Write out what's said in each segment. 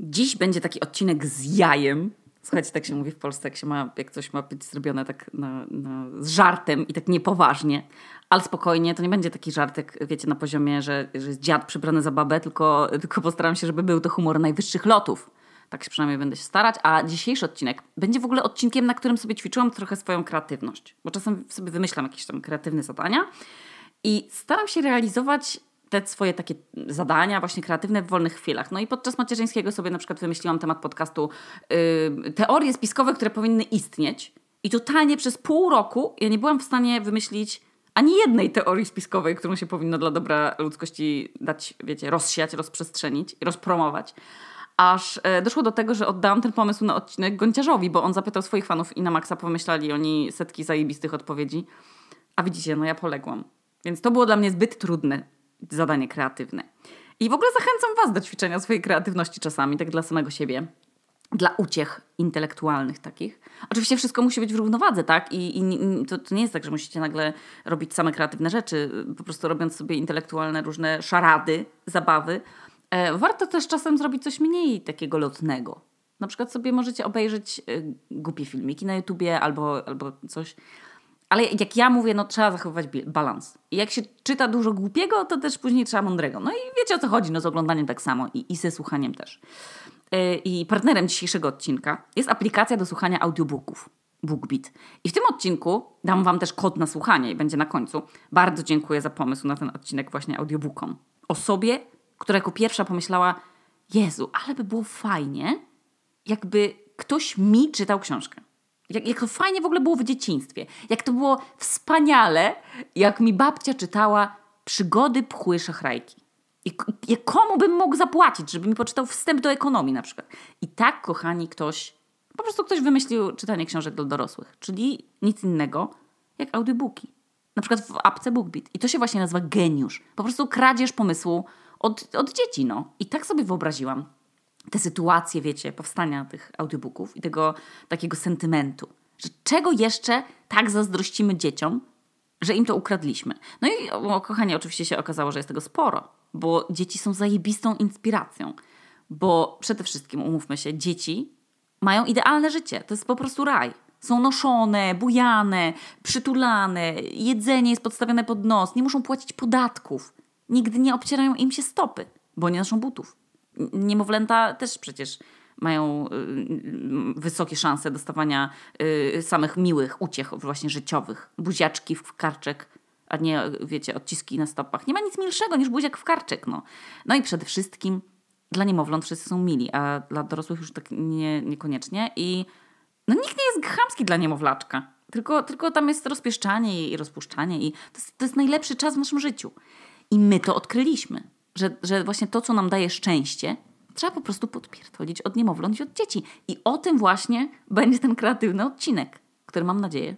Dziś będzie taki odcinek z jajem. Słuchajcie, tak się mówi w Polsce, jak, się ma, jak coś ma być zrobione tak na, na, z żartem i tak niepoważnie. Ale spokojnie, to nie będzie taki żartek, wiecie, na poziomie, że, że jest dziad przybrany za babę, tylko, tylko postaram się, żeby był to humor najwyższych lotów. Tak się przynajmniej będę się starać. A dzisiejszy odcinek będzie w ogóle odcinkiem, na którym sobie ćwiczyłam trochę swoją kreatywność. Bo czasem sobie wymyślam jakieś tam kreatywne zadania i staram się realizować te swoje takie zadania właśnie kreatywne w wolnych chwilach. No i podczas macierzyńskiego sobie na przykład wymyśliłam temat podcastu yy, teorie spiskowe, które powinny istnieć. I totalnie przez pół roku ja nie byłam w stanie wymyślić ani jednej teorii spiskowej, którą się powinno dla dobra ludzkości dać, wiecie, rozsiać, rozprzestrzenić i rozpromować. Aż e, doszło do tego, że oddałam ten pomysł na odcinek Gonciarzowi, bo on zapytał swoich fanów i na maksa pomyśleli oni setki zajebistych odpowiedzi. A widzicie, no ja poległam. Więc to było dla mnie zbyt trudne zadanie kreatywne. I w ogóle zachęcam Was do ćwiczenia swojej kreatywności czasami, tak dla samego siebie. Dla uciech intelektualnych takich. Oczywiście wszystko musi być w równowadze, tak? I, i to, to, nie jest tak, że musicie nagle robić same kreatywne rzeczy, po prostu robiąc sobie intelektualne różne szarady, zabawy. E, warto też czasem zrobić coś mniej takiego lotnego. Na przykład sobie możecie obejrzeć e, głupie filmiki na YouTubie albo, albo coś ale jak ja mówię, no trzeba zachowywać balans. I jak się czyta dużo głupiego, to też później trzeba mądrego. No i wiecie o co chodzi, no z oglądaniem tak samo i, i ze słuchaniem też. Yy, I partnerem dzisiejszego odcinka jest aplikacja do słuchania audiobooków. BookBeat. I w tym odcinku dam Wam też kod na słuchanie i będzie na końcu. Bardzo dziękuję za pomysł na ten odcinek właśnie audiobookom. Osobie, która jako pierwsza pomyślała, Jezu, ale by było fajnie, jakby ktoś mi czytał książkę. Jak, jak to fajnie w ogóle było w dzieciństwie. Jak to było wspaniale, jak mi babcia czytała przygody pchły szachrajki. I, I komu bym mógł zapłacić, żeby mi poczytał wstęp do ekonomii na przykład. I tak, kochani, ktoś, po prostu ktoś wymyślił czytanie książek dla dorosłych. Czyli nic innego jak audiobooki. Na przykład w apce BookBeat. I to się właśnie nazywa geniusz. Po prostu kradzież pomysłu od, od dzieci, no. I tak sobie wyobraziłam te sytuacje, wiecie, powstania tych audiobooków i tego takiego sentymentu. Że czego jeszcze tak zazdrościmy dzieciom, że im to ukradliśmy. No i o, kochanie, oczywiście się okazało, że jest tego sporo, bo dzieci są zajebistą inspiracją. Bo przede wszystkim, umówmy się, dzieci mają idealne życie. To jest po prostu raj. Są noszone, bujane, przytulane, jedzenie jest podstawione pod nos, nie muszą płacić podatków. Nigdy nie obcierają im się stopy, bo nie noszą butów niemowlęta też przecież mają y, wysokie szanse dostawania y, samych miłych uciech właśnie życiowych. Buziaczki w karczek, a nie, wiecie, odciski na stopach. Nie ma nic milszego niż buziak w karczek, no. No i przede wszystkim dla niemowląt wszyscy są mili, a dla dorosłych już tak nie, niekoniecznie. I no nikt nie jest chamski dla niemowlaczka. Tylko, tylko tam jest rozpieszczanie i rozpuszczanie i to jest, to jest najlepszy czas w naszym życiu. I my to odkryliśmy że, że właśnie to, co nam daje szczęście, trzeba po prostu podpierdolić od niemowląt i od dzieci. I o tym właśnie będzie ten kreatywny odcinek, który mam nadzieję,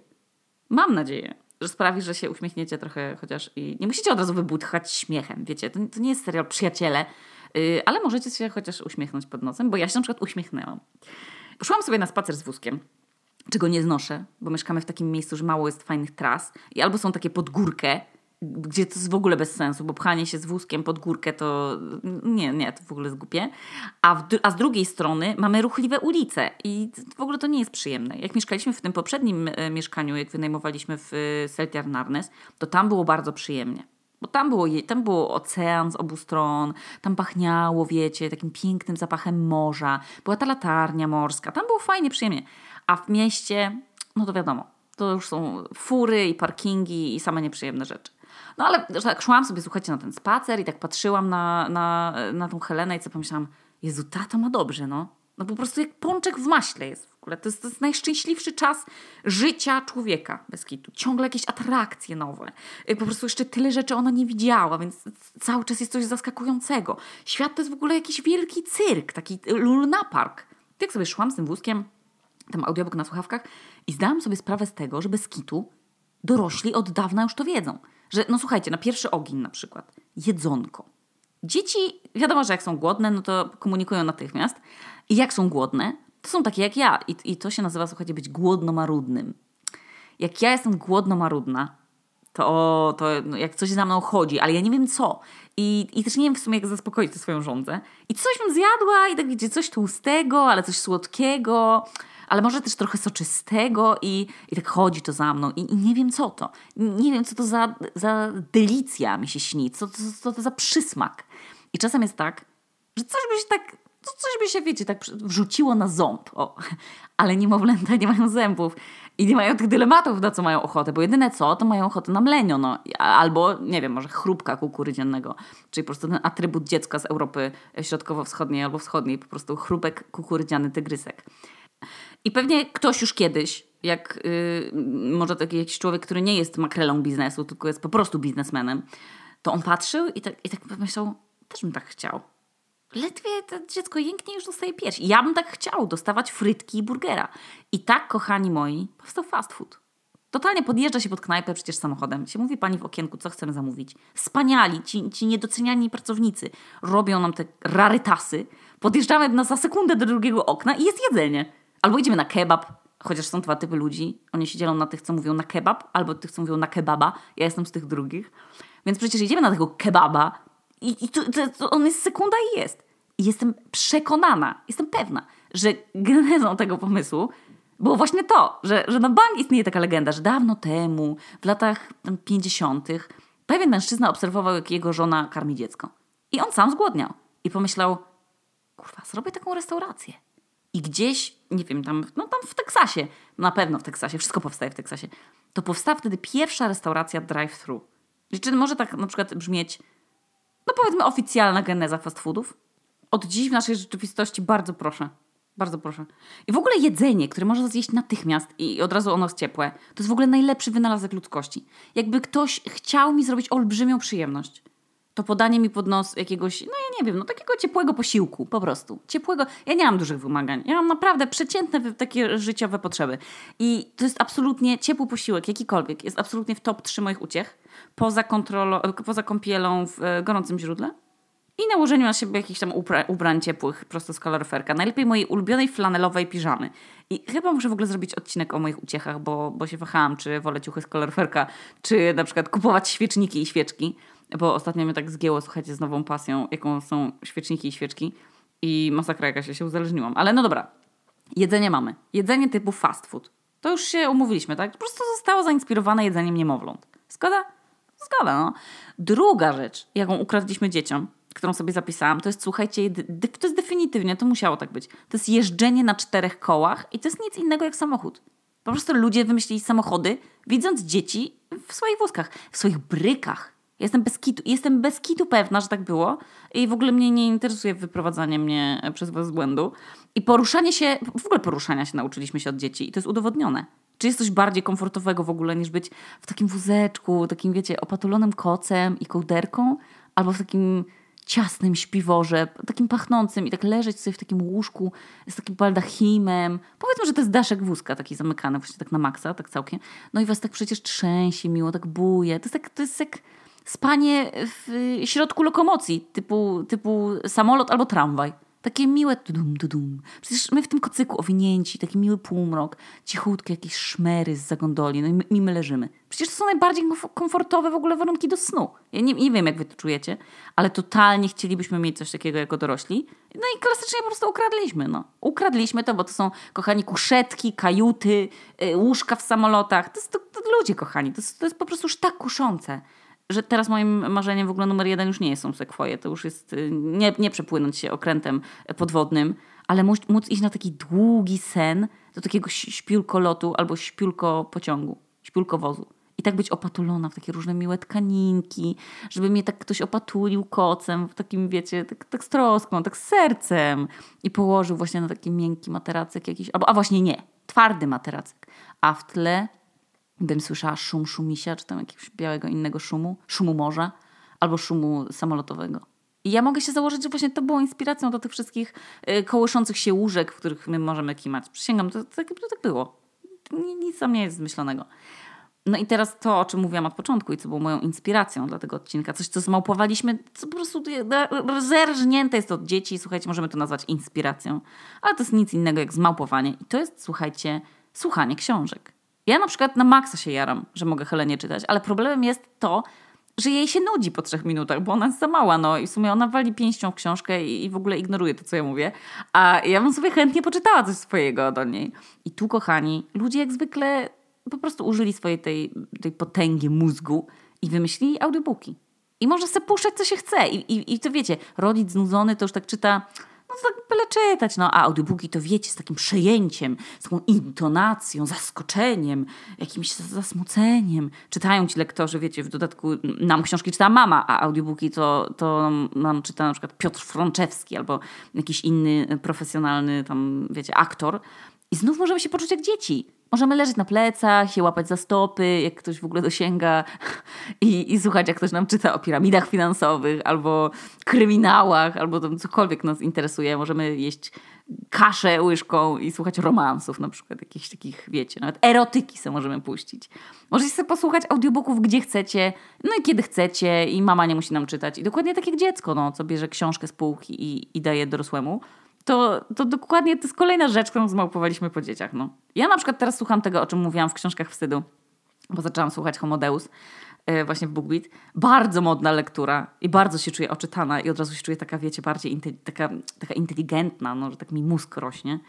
mam nadzieję, że sprawi, że się uśmiechniecie trochę chociaż i nie musicie od razu wybudchać śmiechem, wiecie, to, to nie jest serial Przyjaciele, yy, ale możecie się chociaż uśmiechnąć pod nosem, bo ja się na przykład uśmiechnęłam. Poszłam sobie na spacer z wózkiem, czego nie znoszę, bo mieszkamy w takim miejscu, że mało jest fajnych tras i albo są takie pod górkę, gdzie to jest w ogóle bez sensu, bo pchanie się z wózkiem pod górkę to nie, nie, to w ogóle zgupie. A, w, a z drugiej strony mamy ruchliwe ulice i w ogóle to nie jest przyjemne. Jak mieszkaliśmy w tym poprzednim e, mieszkaniu, jak wynajmowaliśmy w e, Seltiar Narnes, to tam było bardzo przyjemnie. Bo tam było, tam było ocean z obu stron, tam pachniało, wiecie, takim pięknym zapachem morza. Była ta latarnia morska, tam było fajnie, przyjemnie. A w mieście, no to wiadomo, to już są fury i parkingi i same nieprzyjemne rzeczy. No ale tak szłam sobie, słuchajcie, na ten spacer i tak patrzyłam na, na, na tą Helenę i co pomyślałam, Jezu, tata ma dobrze, no. No po prostu jak pączek w maśle jest w ogóle. To jest, to jest najszczęśliwszy czas życia człowieka bez kitu. Ciągle jakieś atrakcje nowe. Y, po prostu jeszcze tyle rzeczy ona nie widziała, więc cały czas jest coś zaskakującego. Świat to jest w ogóle jakiś wielki cyrk, taki lunapark. Jak sobie szłam z tym wózkiem, tam audiobook na słuchawkach i zdałam sobie sprawę z tego, że bez kitu dorośli od dawna już to wiedzą. Że, no słuchajcie, na pierwszy ogień na przykład, jedzonko. Dzieci, wiadomo, że jak są głodne, no to komunikują natychmiast. I jak są głodne, to są takie jak ja. I, i to się nazywa, słuchajcie, być głodno-marudnym. Jak ja jestem głodno-marudna, to, to no, jak coś za mną chodzi, ale ja nie wiem co. I, I też nie wiem w sumie, jak zaspokoić tę swoją żądzę. I coś bym zjadła i tak wiecie, coś tłustego, ale coś słodkiego, ale może też trochę soczystego i, i tak chodzi to za mną. I, I, nie wiem co to. Nie wiem, co to za, za delicja mi się śni, co, co, co to za przysmak. I czasem jest tak, że coś by się tak coś by się, wiecie, tak wrzuciło na ząb. O. Ale niemowlęta nie mają zębów i nie mają tych dylematów, na co mają ochotę, bo jedyne co, to mają ochotę na mlenio, no. Albo, nie wiem, może chrupka kukurydziennego, czyli po prostu ten atrybut dziecka z Europy Środkowo-Wschodniej albo Wschodniej, po prostu chrupek kukurydziany tygrysek. I pewnie ktoś już kiedyś, jak yy, może taki jakiś człowiek, który nie jest makrelą biznesu, tylko jest po prostu biznesmenem, to on patrzył i tak, i tak pomyślał, też bym tak chciał ledwie to dziecko jęknie już dostaje pierś. Ja bym tak chciał dostawać frytki i burgera. I tak, kochani moi, powstał fast food. Totalnie podjeżdża się pod knajpę przecież samochodem. Się mówi pani w okienku, co chcemy zamówić. Wspaniali, ci, ci niedoceniani pracownicy robią nam te rarytasy. Podjeżdżamy na za sekundę do drugiego okna i jest jedzenie. Albo idziemy na kebab, chociaż są dwa typy ludzi. Oni się dzielą na tych, co mówią na kebab, albo tych, co mówią na kebaba. Ja jestem z tych drugich. Więc przecież idziemy na tego kebaba, i, i to, to, to on jest sekunda i jest. I jestem przekonana, jestem pewna, że genezą tego pomysłu było właśnie to, że, że na bank istnieje taka legenda, że dawno temu, w latach 50., pewien mężczyzna obserwował, jak jego żona karmi dziecko. I on sam zgłodniał. I pomyślał, kurwa, zrobię taką restaurację. I gdzieś, nie wiem, tam, no tam w Teksasie, na pewno w Teksasie, wszystko powstaje w Teksasie, to powstała wtedy pierwsza restauracja drive-thru. Czy może tak na przykład brzmieć no powiedzmy oficjalna geneza fast foodów. Od dziś w naszej rzeczywistości bardzo proszę. Bardzo proszę. I w ogóle jedzenie, które można zjeść natychmiast i od razu ono jest ciepłe, to jest w ogóle najlepszy wynalazek ludzkości. Jakby ktoś chciał mi zrobić olbrzymią przyjemność, to podanie mi pod nos jakiegoś, no ja nie wiem, no takiego ciepłego posiłku po prostu. Ciepłego. Ja nie mam dużych wymagań. Ja mam naprawdę przeciętne takie życiowe potrzeby. I to jest absolutnie ciepły posiłek, jakikolwiek, jest absolutnie w top 3 moich uciech poza, kontrolą, poza kąpielą w e, gorącym źródle i nałożeniu na siebie jakichś tam ubrań ciepłych prosto z kaloryferka. Najlepiej mojej ulubionej flanelowej piżamy. I chyba muszę w ogóle zrobić odcinek o moich uciechach, bo, bo się wahałam, czy wolę ciuchy z kaloryferka, czy na przykład kupować świeczniki i świeczki, bo ostatnio mnie tak zgięło, słuchajcie, z nową pasją, jaką są świeczniki i świeczki i masakra jakaś, ja się uzależniłam. Ale no dobra, jedzenie mamy. Jedzenie typu fast food. To już się umówiliśmy, tak? Po prostu zostało zainspirowane jedzeniem niemowląt. Zgoda? Zgoda, no. Druga rzecz, jaką ukradliśmy dzieciom, którą sobie zapisałam, to jest, słuchajcie, to jest definitywnie, to musiało tak być. To jest jeżdżenie na czterech kołach i to jest nic innego jak samochód. Po prostu ludzie wymyślili samochody, widząc dzieci w swoich wózkach, w swoich brykach. Jestem bez, kitu, jestem bez kitu pewna, że tak było i w ogóle mnie nie interesuje wyprowadzanie mnie przez was z błędu. I poruszanie się, w ogóle poruszania się nauczyliśmy się od dzieci i to jest udowodnione. Czy jest coś bardziej komfortowego w ogóle niż być w takim wózeczku, takim wiecie, opatulonym kocem i kołderką, albo w takim ciasnym śpiworze, takim pachnącym i tak leżeć sobie w takim łóżku z takim baldachimem. Powiedzmy, że to jest daszek wózka taki zamykany właśnie tak na maksa, tak całkiem. No i was tak przecież trzęsie miło, tak buje. To jest, tak, to jest jak spanie w środku lokomocji typu, typu samolot albo tramwaj. Takie miłe tudum, tudum. Przecież my w tym kocyku owinięci, taki miły półmrok, cichutkie jakieś szmery z zagondoli, no i my, my leżymy. Przecież to są najbardziej komfortowe w ogóle warunki do snu. Ja nie, nie wiem, jak wy to czujecie, ale totalnie chcielibyśmy mieć coś takiego jako dorośli. No i klasycznie po prostu ukradliśmy, no. Ukradliśmy to, bo to są, kochani, kuszetki, kajuty, yy, łóżka w samolotach. To, jest, to, to ludzie, kochani, to to jest po prostu już tak kuszące że teraz moim marzeniem w ogóle numer jeden już nie są sekwoje. To już jest y, nie, nie przepłynąć się okrętem podwodnym, ale móc, móc iść na taki długi sen do takiego śpiulkolotu albo śpiulko pociągu, śpiulko wozu. I tak być opatulona w takie różne miłe tkaninki, żeby mnie tak ktoś opatulił kocem, w takim, wiecie, tak, tak z troską, tak z sercem. I położył właśnie na taki miękki materacek jakiś, albo, a właśnie nie, twardy materacek. A w tle bym słyszała szum szumisia, czy tam jakiegoś białego innego szumu, szumu morza albo szumu samolotowego. I ja mogę się założyć, że właśnie to było inspiracją do tych wszystkich y, kołyszących się łóżek, w których my możemy kimać. Przysięgam, to, to, to tak było. Nic tam nie jest zmyślonego. No i teraz to, o czym mówiłam od początku i co było moją inspiracją dla tego odcinka, coś, co zmałpowaliśmy, co po prostu zerżnięte jest od dzieci. Słuchajcie, możemy to nazwać inspiracją, ale to jest nic innego jak zmałpowanie. I to jest, słuchajcie, słuchanie książek. Ja na przykład na maksa się jaram, że mogę Helenie czytać, ale problemem jest to, że jej się nudzi po trzech minutach, bo ona jest za mała, no i w sumie ona wali pięścią w książkę i, i w ogóle ignoruje to, co ja mówię. A ja bym sobie chętnie poczytała coś swojego do niej. I tu, kochani, ludzie jak zwykle po prostu użyli swojej tej, tej potęgi mózgu i wymyślili audiobooki. I może sobie puszczać, co się chce. I, i, I to wiecie, rodzic znudzony to już tak czyta no tak byle czytać, no a audiobooki to wiecie, z takim przejęciem, z taką intonacją, zaskoczeniem, jakimś zasmuceniem. Czytają ci lektorzy, wiecie, w dodatku nam książki czyta mama, a audiobooki to, to nam czyta na przykład Piotr Frączewski albo jakiś inny profesjonalny tam, wiecie, aktor. I znów możemy się poczuć jak dzieci. Możemy leżeć na plecach, się łapać za stopy, jak ktoś w ogóle dosięga i, i słuchać, jak ktoś nam czyta o piramidach finansowych albo kryminałach, albo tam cokolwiek nas interesuje. Możemy jeść kaszę łyżką i słuchać romansów na przykład, jakichś takich, wiecie, nawet erotyki sobie możemy puścić. Możecie sobie posłuchać audiobooków gdzie chcecie, no i kiedy chcecie i mama nie musi nam czytać. I dokładnie tak jak dziecko, no, co bierze książkę z półki i, i daje dorosłemu to, to dokładnie to jest kolejna rzecz, którą zmałpowaliśmy po dzieciach. No. Ja na przykład teraz słucham tego, o czym mówiłam w książkach wstydu, bo zaczęłam słuchać Homodeus właśnie w BookBeat. Bardzo modna lektura i bardzo się czuję oczytana i od razu się czuję taka, wiecie, bardziej taka, taka inteligentna, no, że tak mi mózg rośnie.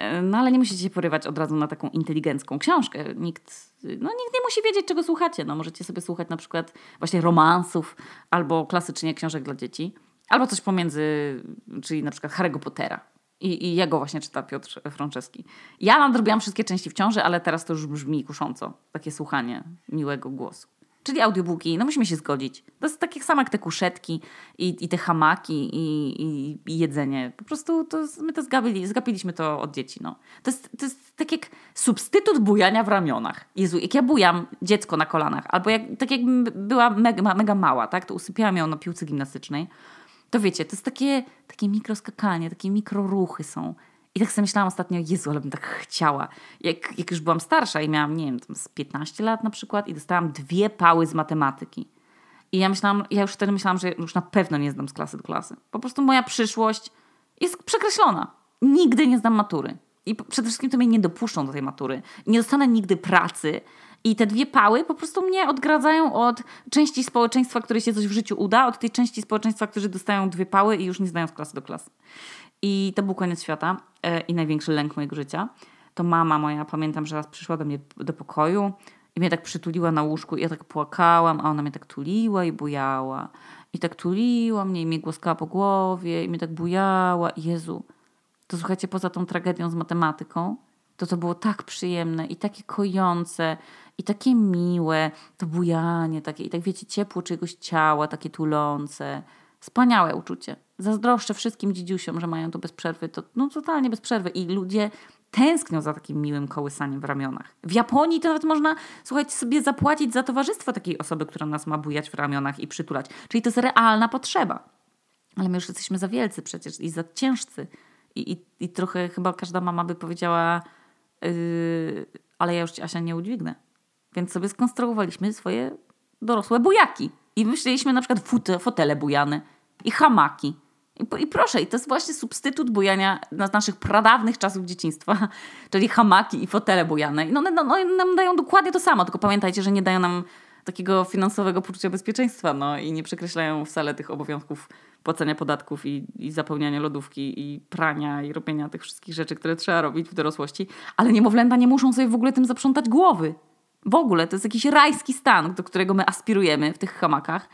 Yy, no ale nie musicie się porywać od razu na taką inteligencką książkę. Nikt, no, nikt nie musi wiedzieć, czego słuchacie. No, możecie sobie słuchać na przykład właśnie romansów albo klasycznie książek dla dzieci. Albo coś pomiędzy, czyli na przykład Harry'ego Pottera. I, I jego właśnie czyta Piotr Franceski. Ja nadrobiłam wszystkie części w ciąży, ale teraz to już brzmi kusząco. Takie słuchanie miłego głosu. Czyli audiobooki, no musimy się zgodzić. To jest takie samo jak te kuszetki i, i te hamaki i, i, i, jedzenie. Po prostu to, my to zgapili, zgapiliśmy to od dzieci. No. To, jest, to jest tak jak substytut bujania w ramionach. Jezu, jak ja bujam dziecko na kolanach, albo jak, tak jakbym była mega, mega mała, tak, to usypiałam ją na piłce gimnastycznej to wiecie, to jest takie, takie mikroskakanie, takie mikroruchy są. I tak sobie myślałam ostatnio, Jezu, ale bym tak chciała. Jak, jak już byłam starsza i miałam, nie wiem, tam z 15 lat na przykład i dostałam dwie pały z matematyki. I ja myślałam, ja już wtedy myślałam, że już na pewno nie zdam z klasy do klasy. Po prostu moja przyszłość jest przekreślona. Nigdy nie zdam matury. I przede wszystkim to mnie nie dopuszczą do tej matury. Nie dostanę nigdy pracy, i te dwie pały po prostu mnie odgradzają od części społeczeństwa, której się coś w życiu uda, od tej części społeczeństwa, którzy dostają dwie pały i już nie zdają z klasy do klasy. I to był koniec świata e, i największy lęk mojego życia. To mama moja, pamiętam, że raz przyszła do mnie do pokoju i mnie tak przytuliła na łóżku i ja tak płakałam, a ona mnie tak tuliła i bujała. I tak tuliła mnie i mnie głaskała po głowie i mnie tak bujała. Jezu, to słuchajcie, poza tą tragedią z matematyką, to to było tak przyjemne i takie kojące i takie miłe, to bujanie takie i tak wiecie, ciepło czegoś ciała, takie tulące. Wspaniałe uczucie. Zazdroszczę wszystkim dzidziusiom, że mają to bez przerwy. To no totalnie bez przerwy. I ludzie tęsknią za takim miłym kołysaniem w ramionach. W Japonii to nawet można, słuchajcie, sobie zapłacić za towarzystwo takiej osoby, która nas ma bujać w ramionach i przytulać. Czyli to jest realna potrzeba. Ale my już jesteśmy za wielcy przecież i za ciężcy. I, i, i trochę chyba każda mama by powiedziała, yy, ale ja już Asia nie udźwignę. Więc sobie skonstruowaliśmy swoje dorosłe bujaki. I myśleliśmy na przykład fute, fotele bujane i hamaki. I, proszę, i to jest właśnie substytut bujania z naszych pradawnych czasów dzieciństwa, czyli hamaki i fotele bujane. No, no, no, nam dają dokładnie to samo, tylko pamiętajcie, że nie dają nam takiego finansowego poczucia bezpieczeństwa no, i nie przekreślają wcale tych obowiązków płacenia podatków i, i zapełniania lodówki i prania i robienia tych wszystkich rzeczy, które trzeba robić w dorosłości. Ale niemowlęta nie muszą sobie w ogóle tym zaprzątać głowy. W ogóle to jest jakiś rajski stan, do którego my aspirujemy w tych hamakach,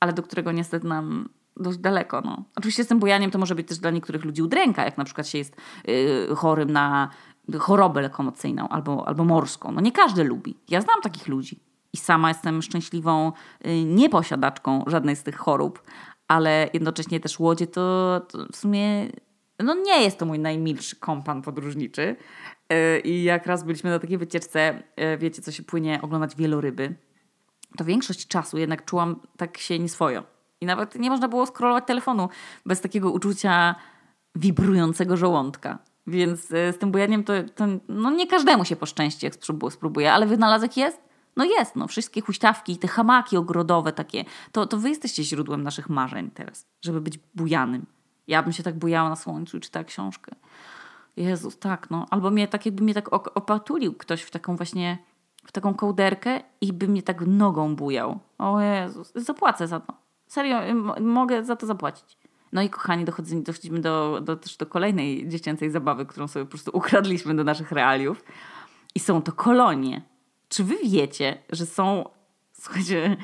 ale do którego niestety nam dość daleko. No. Oczywiście z tym bujaniem to może być też dla niektórych ludzi udręka, jak na przykład się jest yy, chorym na chorobę lokomocyjną albo, albo morską. No nie każdy lubi. Ja znam takich ludzi. I sama jestem szczęśliwą yy, nieposiadaczką żadnej z tych chorób, ale jednocześnie też łodzie to, to w sumie no nie jest to mój najmilszy kompan podróżniczy. E, I jak raz byliśmy na takiej wycieczce, e, wiecie, co się płynie, oglądać wieloryby, to większość czasu jednak czułam tak się nieswojo. I nawet nie można było scrollować telefonu bez takiego uczucia wibrującego żołądka. Więc e, z tym bujaniem to, to no nie każdemu się poszczęści, jak spróbuje, ale wynalazek jest? No jest, no wszystkie huśtawki, te hamaki ogrodowe takie, to, to wy jesteście źródłem naszych marzeń teraz, żeby być bujanym. Ja bym się tak bujała na słońcu i czytała książkę. Jezus, tak, no. Albo mnie tak jakby mnie tak opatulił ktoś w taką właśnie, w taką kołderkę i by mnie tak nogą bujał. O Jezus, zapłacę za to. Serio, mogę za to zapłacić. No i kochani, dochodzimy, do, do, też do kolejnej dziecięcej zabawy, którą sobie po prostu ukradliśmy do naszych realiów. I są to kolonie. Czy wy wiecie, że są, słuchajcie,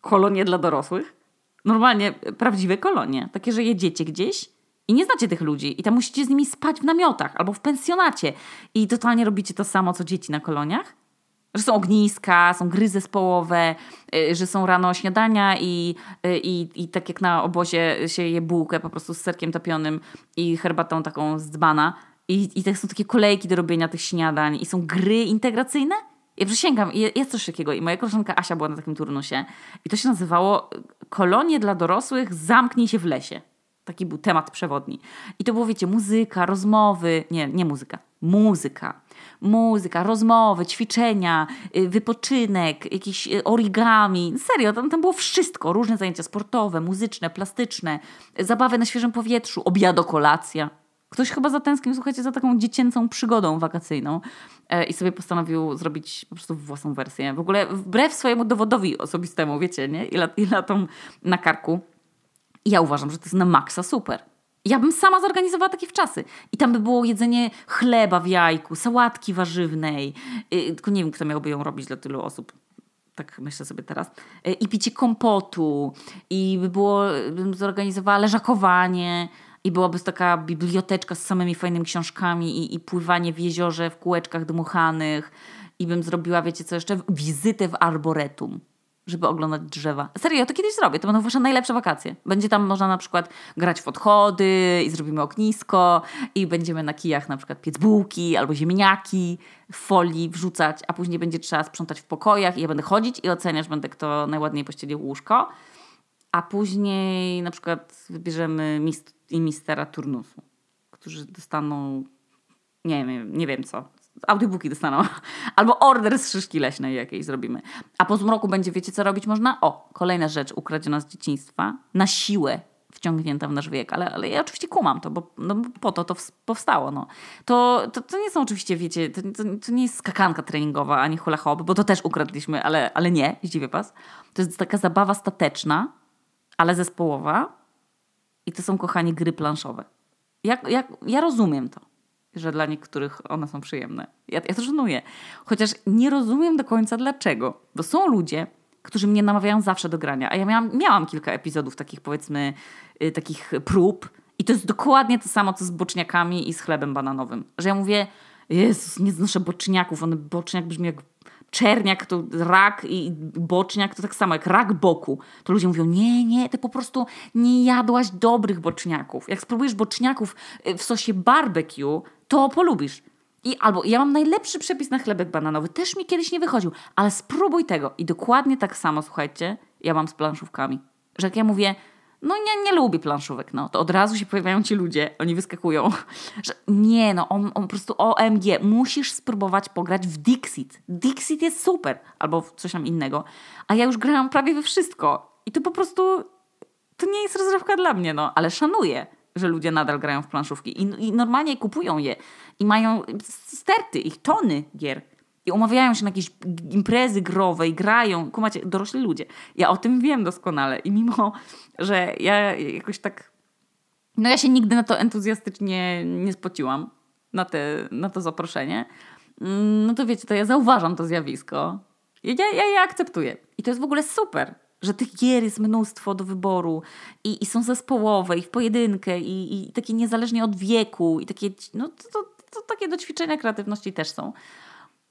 kolonie dla dorosłych? Normalnie prawdziwe kolonie. Takie, że jedziecie gdzieś i nie znacie tych ludzi i tam musicie z nimi spać w namiotach albo w pensjonacie i totalnie robicie to samo, co dzieci na koloniach. Że są ogniska, są gry zespołowe, y, że są rano śniadania i, y, i, i tak jak na obozie się je bułkę po prostu z serkiem topionym i herbatą taką z dzbana. I, I tak są takie kolejki do robienia tych śniadań i są gry integracyjne. Ja przysięgam, jest coś takiego. I moja koleżanka Asia była na takim turnusie. I to się nazywało Kolonie dla dorosłych, zamknij się w lesie. Taki był temat przewodni. I to było, wiecie, muzyka, rozmowy. Nie, nie muzyka. Muzyka. Muzyka, rozmowy, ćwiczenia, y, wypoczynek, jakieś y, origami. Serio, tam, tam było wszystko. Różne zajęcia sportowe, muzyczne, plastyczne, zabawy na świeżym powietrzu, obiado, kolacja. Ktoś chyba zatęsknił, słuchajcie, za taką dziecięcą przygodą wakacyjną e, i sobie postanowił zrobić po prostu własną wersję. W ogóle wbrew swojemu dowodowi osobistemu, wiecie, nie? Ile, ile tą na karku. I ja uważam, że to jest na maksa super. Ja bym sama zorganizowała takie wczasy. I tam by było jedzenie chleba w jajku, sałatki warzywnej. Yy, tylko nie wiem, kto miałby ją robić dla tylu osób. Tak myślę sobie teraz. Yy, I picie kompotu. I by było, bym zorganizowała leżakowanie. I byłaby taka biblioteczka z samymi fajnymi książkami i, i pływanie w jeziorze w kółeczkach dmuchanych. I bym zrobiła, wiecie co jeszcze? Wizytę w arboretum żeby oglądać drzewa. Serio, ja to kiedyś zrobię. To będą wasze najlepsze wakacje. Będzie tam można na przykład grać w odchody i zrobimy ognisko i będziemy na kijach na przykład piec bułki albo ziemniaki w folii wrzucać, a później będzie trzeba sprzątać w pokojach i ja będę chodzić i oceniać będę, kto najładniej pościelił łóżko. A później na przykład wybierzemy mist i mistera turnusu, którzy dostaną nie wiem, nie wiem co, audiobooki dostaną. Albo order z szyszki leśnej jakiejś zrobimy. A po zmroku będzie, wiecie co robić można? O, kolejna rzecz ukradziona z dzieciństwa. Na siłę wciągnięta w nasz wiek. Ale, ale ja oczywiście kumam to, bo no, po to to powstało. No. To, to, to nie są oczywiście, wiecie, to, to, to nie jest skakanka treningowa, ani hula hop, bo to też ukradliśmy, ale, ale nie, zdziwię was. To jest taka zabawa stateczna, ale zespołowa i to są, kochani, gry planszowe. Ja rozumiem to że dla niektórych one są przyjemne. Ja, ja to szanuję. Chociaż nie rozumiem do końca dlaczego. Bo są ludzie, którzy mnie namawiają zawsze do grania. A ja miałam, miałam kilka epizodów takich, powiedzmy, y, takich prób. I to jest dokładnie to samo, co z boczniakami i z chlebem bananowym. Że ja mówię, Jezus, nie znoszę boczniaków. On boczniak brzmi jak czerniak to rak i boczniak to tak samo jak rak boku. To ludzie mówią, nie, nie, ty po prostu nie jadłaś dobrych boczniaków. Jak spróbujesz boczniaków y, w sosie barbecue, to polubisz. I albo ja mam najlepszy przepis na chlebek bananowy, też mi kiedyś nie wychodził, ale spróbuj tego. I dokładnie tak samo, słuchajcie, ja mam z planszówkami. Że jak ja mówię, no nie, nie lubię planszówek, no. To od razu się pojawiają ci ludzie, oni wyskakują, że nie, no, on, on po prostu OMG, musisz spróbować pograć w Dixit. Dixit jest super, albo w coś tam innego. A ja już grałam prawie we wszystko. I to po prostu, to nie jest rozrywka dla mnie, no, ale szanuję, że ludzie nadal grają w planszówki i, i normalnie kupują je i mają sterty, ich tony gier. I umawiają się na jakieś imprezy growe i grają. Kumacie, dorośli ludzie. Ja o tym wiem doskonale. I mimo, że ja jakoś tak... No ja się nigdy na to entuzjastycznie nie spociłam. Na, te, na to zaproszenie. Mm, no to wiecie, to ja zauważam to zjawisko. Ja, ja je akceptuję. I to jest w ogóle super, że tych gier jest mnóstwo do wyboru i, i są zespołowe, i w pojedynkę, i, i takie niezależnie od wieku, i takie, no, to, to, to takie do ćwiczenia kreatywności też są.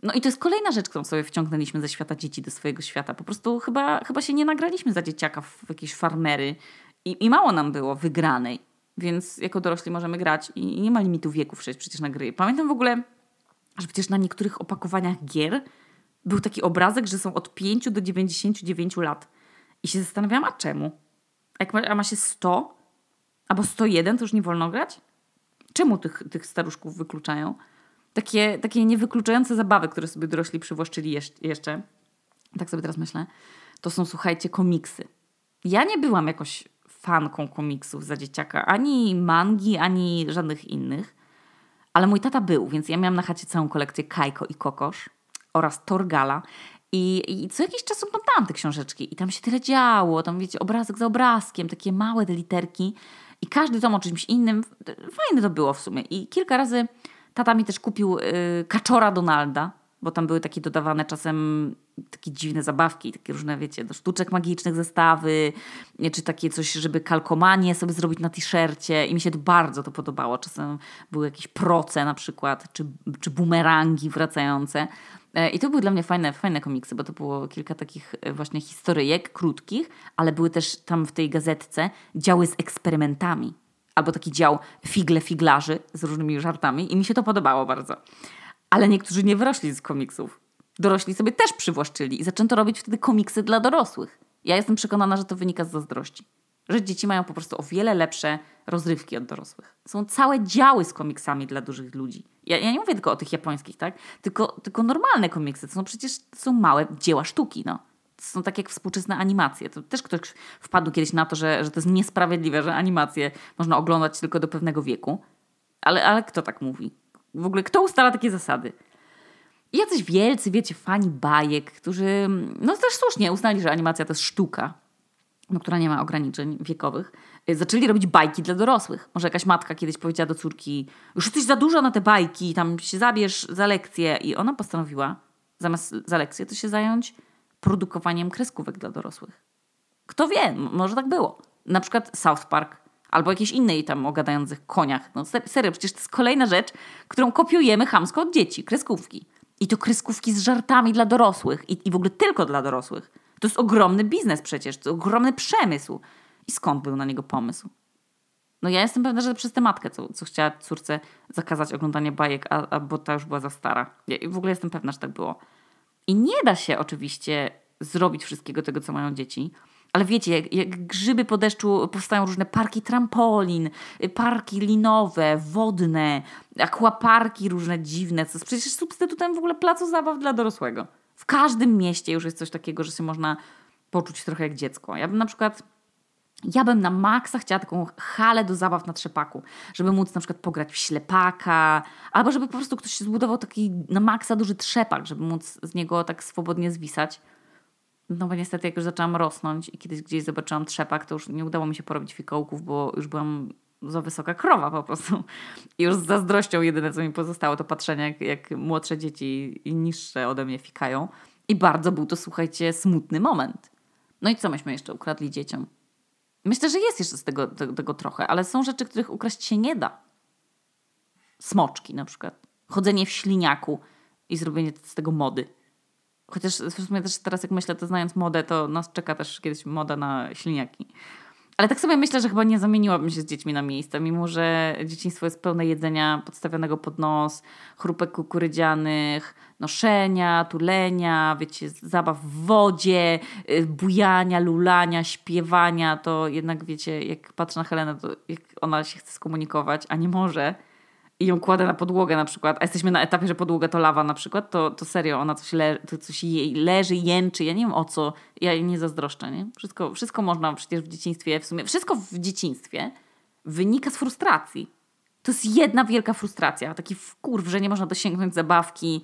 No i to jest kolejna rzecz, którą sobie wciągnęliśmy ze świata dzieci do swojego świata. Po prostu chyba, chyba się nie nagraliśmy za dzieciaka w jakieś farmery i, i mało nam było wygranej. Więc jako dorośli możemy grać i nie ma limitu wieku przecież na gry. Pamiętam w ogóle, że przecież na niektórych opakowaniach gier był taki obrazek, że są od 5 do 99 lat. I się zastanawiałam, a czemu? Jak ma, a się 100 albo 101, to już nie wolno grać? Czemu tych, tych staruszków wykluczają? takie, takie niewykluczające zabawy, które sobie dorośli przywłaszczyli jeszcze, tak sobie teraz myślę, to są, słuchajcie, komiksy. Ja nie byłam jakoś fanką komiksów za dzieciaka, ani mangi, ani żadnych innych, Ale mój tata był, więc ja miałam na chacie całą kolekcję Kajko i Kokosz oraz Torgala. I, I co jakiś czas oglądałam te książeczki i tam się tyle działo, tam wiecie, obrazek za obrazkiem, takie małe te literki i każdy tom o czymś innym. Fajne to było w sumie. I kilka razy tata mi też kupił y, kaczora Donalda, bo tam były takie dodawane czasem takie dziwne zabawki, takie różne, wiecie, do sztuczek magicznych zestawy, czy takie coś, żeby kalkomanie sobie zrobić na t-shircie i mi się to bardzo to podobało. Czasem były jakieś proce na przykład, czy, czy bumerangi wracające. E, I to były dla mnie fajne, fajne komiksy, bo to było kilka takich e, właśnie historyjek krótkich, ale były też tam w tej gazetce działy z eksperymentami. Albo taki dział figle figlarzy z różnymi żartami i mi się to podobało bardzo. Ale niektórzy nie wyrośli z komiksów. Dorośli sobie też przywłaszczyli i zaczęto robić wtedy komiksy dla dorosłych. Ja jestem przekonana, że to wynika z zazdrości. Że dzieci mają po prostu o wiele lepsze rozrywki od dorosłych. Są całe działy z komiksami dla dużych ludzi. Ja, ja nie mówię tylko o tych japońskich, tak? Tylko, tylko normalne komiksy. To są przecież to są małe dzieła sztuki, no. To są tak jak współczesne animacje. To też ktoś wpadł kiedyś na to, że, że to jest niesprawiedliwe, że animacje można oglądać tylko do pewnego wieku. Ale, ale kto tak mówi? W ogóle kto ustala takie zasady? I jacyś wielcy, wiecie, fani bajek, którzy, no też słusznie uznali, że animacja to jest sztuka, no, która nie ma ograniczeń wiekowych, y, zaczęli robić bajki dla dorosłych. Może jakaś matka kiedyś powiedziała do córki, już jesteś za dużo na te bajki, tam się zabierz za lekcję. I ona postanowiła, zamiast za lekcję, to się zająć produkowaniem kreskówek dla dorosłych. Kto wie, może tak było. Na przykład South Park albo jakiejś innej tam o gadających koniach. No serio, przecież to jest kolejna rzecz, którą kopiujemy chamsko od dzieci. Kreskówki. I to kreskówki z żartami dla dorosłych. I, I w ogóle tylko dla dorosłych. To jest ogromny biznes przecież. To jest ogromny przemysł. I skąd był na niego pomysł? No ja jestem pewna, że przez tę matkę, co, co chciała córce zakazać oglądania bajek, a, a bo ta już była za stara. Ja w ogóle jestem pewna, że tak było. I nie da się oczywiście zrobić wszystkiego tego, co mają dzieci, ale wiecie, jak, jak, grzyby po deszczu powstają różne parki trampolin, parki linowe, wodne, akwaparki różne dziwne, co jest przecież substytutem w ogóle placu zabaw dla dorosłego. W każdym mieście już jest coś takiego, że się można poczuć trochę jak dziecko. Ja bym na przykład ja bym na maksa chciała taką halę do zabaw na trzepaku, żeby móc na przykład pograć w ślepaka, albo żeby po prostu ktoś zbudował taki na maksa duży trzepak, żeby móc z niego tak swobodnie zwisać. No bo niestety jak już zaczęłam rosnąć i kiedyś gdzieś zobaczyłam trzepak, to już nie udało mi się porobić fikołków, bo już byłam za wysoka krowa po prostu. I już z zazdrością jedyne, co mi pozostało, to patrzenie, jak, jak młodsze dzieci i niższe ode mnie fikają. I bardzo był to, słuchajcie, smutny moment. No i co myśmy jeszcze ukradli dzieciom? Myślę, że jest jeszcze z tego, tego, tego trochę, ale są rzeczy, których ukraść się nie da. Smoczki na przykład. Chodzenie w śliniaku i zrobienie z tego mody. Chociaż w sumie też teraz jak myślę, to znając modę, to nas czeka też kiedyś moda na śliniaki. Ale tak sobie myślę, że chyba nie zamieniłabym się z dziećmi na miejsce, mimo że dzieciństwo jest pełne jedzenia podstawionego pod nos, chrupek kukurydzianych, noszenia, tulenia, wiecie, zabaw w wodzie, y, bujania, lulania, śpiewania, to jednak wiecie, jak patrzę na Helenę, to jak ona się chce skomunikować, a nie może, i ją kładę na podłogę na przykład, a jesteśmy na etapie, że podłoga to lawa na przykład, to, to serio, ona coś, le, to coś jej leży, jęczy, ja nie wiem o co, ja jej nie zazdroszczę, nie? Wszystko, wszystko można przecież w dzieciństwie, w sumie, wszystko w dzieciństwie wynika z frustracji. To jest jedna wielka frustracja, taki wkurw, że nie można dosięgnąć zabawki,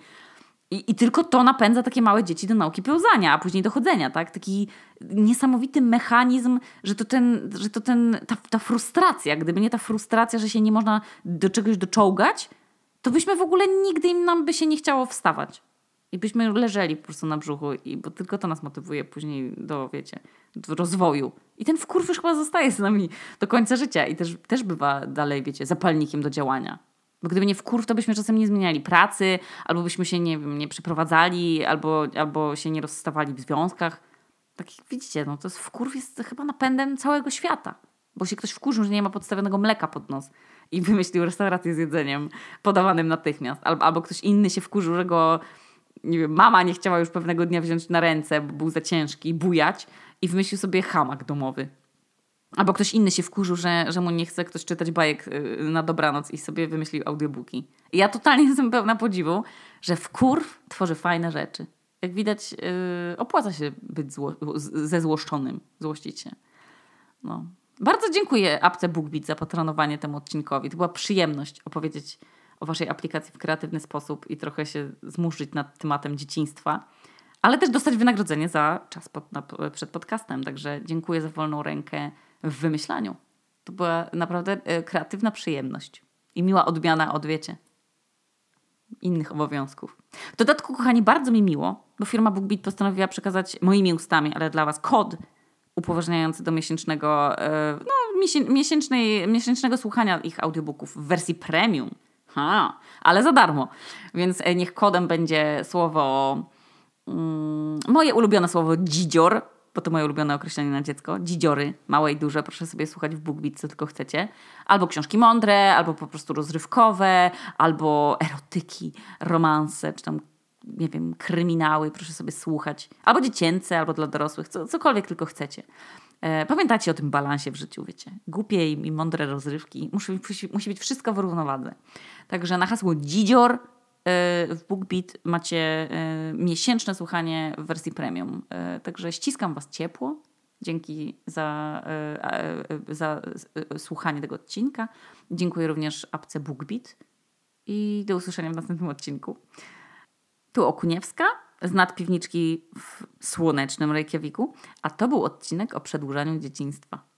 i, I, tylko to napędza takie małe dzieci do nauki pełzania, a później dochodzenia, tak? Taki niesamowity mechanizm, że to, ten, że to ten, ta, ta frustracja, gdyby nie ta frustracja, że się nie można do czegoś doczołgać, to byśmy w ogóle nigdy im nam by się nie chciało wstawać. I byśmy leżeli po prostu na brzuchu, i, bo tylko to nas motywuje później do, wiecie, do rozwoju. I ten wkurw już chyba zostaje z nami do końca życia i też, też bywa dalej, wiecie, zapalnikiem do działania. Bo gdyby nie wkurw, to byśmy czasem nie zmieniali pracy, albo byśmy się nie, wiem, nie przeprowadzali, albo, albo się nie rozstawali w związkach. Tak jak widzicie, no to jest wkurw jest chyba napędem całego świata. Bo się ktoś wkurzył, że nie ma podstawionego mleka pod nos i wymyślił restaurację z jedzeniem podawanym natychmiast. Albo, albo ktoś inny się wkurzył, że go nie wiem, mama nie chciała już pewnego dnia wziąć na ręce, bo był za ciężki, bujać i wymyślił sobie hamak domowy. Albo ktoś inny się wkurzył, że, że mu nie chce ktoś czytać bajek y, na dobranoc i sobie wymyślił audiobooki. I ja totalnie jestem pełna podziwu, że wkurw tworzy fajne rzeczy. Jak widać, yy, opłaca się być zło ze złoszczonym, złościć się. No. Bardzo dziękuję apce BookBeat za patronowanie temu odcinkowi. To była przyjemność opowiedzieć o waszej aplikacji w kreatywny sposób i trochę się zmuszyć nad tematem dzieciństwa, ale też dostać wynagrodzenie za czas pod, na, przed podcastem. Także dziękuję za wolną rękę w wymyślaniu. To była naprawdę e, kreatywna przyjemność i miła odmiana od, wiecie, innych obowiązków. W dodatku, kochani, bardzo mi miło, bo firma BookBeat postanowiła przekazać moimi ustami, ale dla Was kod upoważniający do miesięcznego, e, no, miesięcznej, miesięcznego słuchania ich audiobooków w wersji premium. Ha, ale za darmo. Więc e, niech kodem będzie słowo, mm, moje ulubione słowo dzidzior, bo to moje ulubione określenie na dziecko. Dzidziory, małe i duże, proszę sobie słuchać w BookBeat, co tylko chcecie. Albo książki mądre, albo po prostu rozrywkowe, albo erotyki, romanse, czy tam, nie wiem, kryminały, proszę sobie słuchać. Albo dziecięce, albo dla dorosłych, co, cokolwiek tylko chcecie. E, pamiętajcie o tym balansie w życiu, wiecie. Głupie i, mądre rozrywki. Musi, musi, musi być wszystko w równowadze. Także na hasło dzidzior w BookBeat macie e, miesięczne słuchanie w wersji premium. E, także ściskam Was ciepło. Dzięki za, e, za słuchanie tego odcinka. Dziękuję również apce BookBeat i do usłyszenia w następnym odcinku. Tu Okuniewska z nadpiwniczki w słonecznym Reykjaviku, a to był odcinek o przedłużaniu dzieciństwa.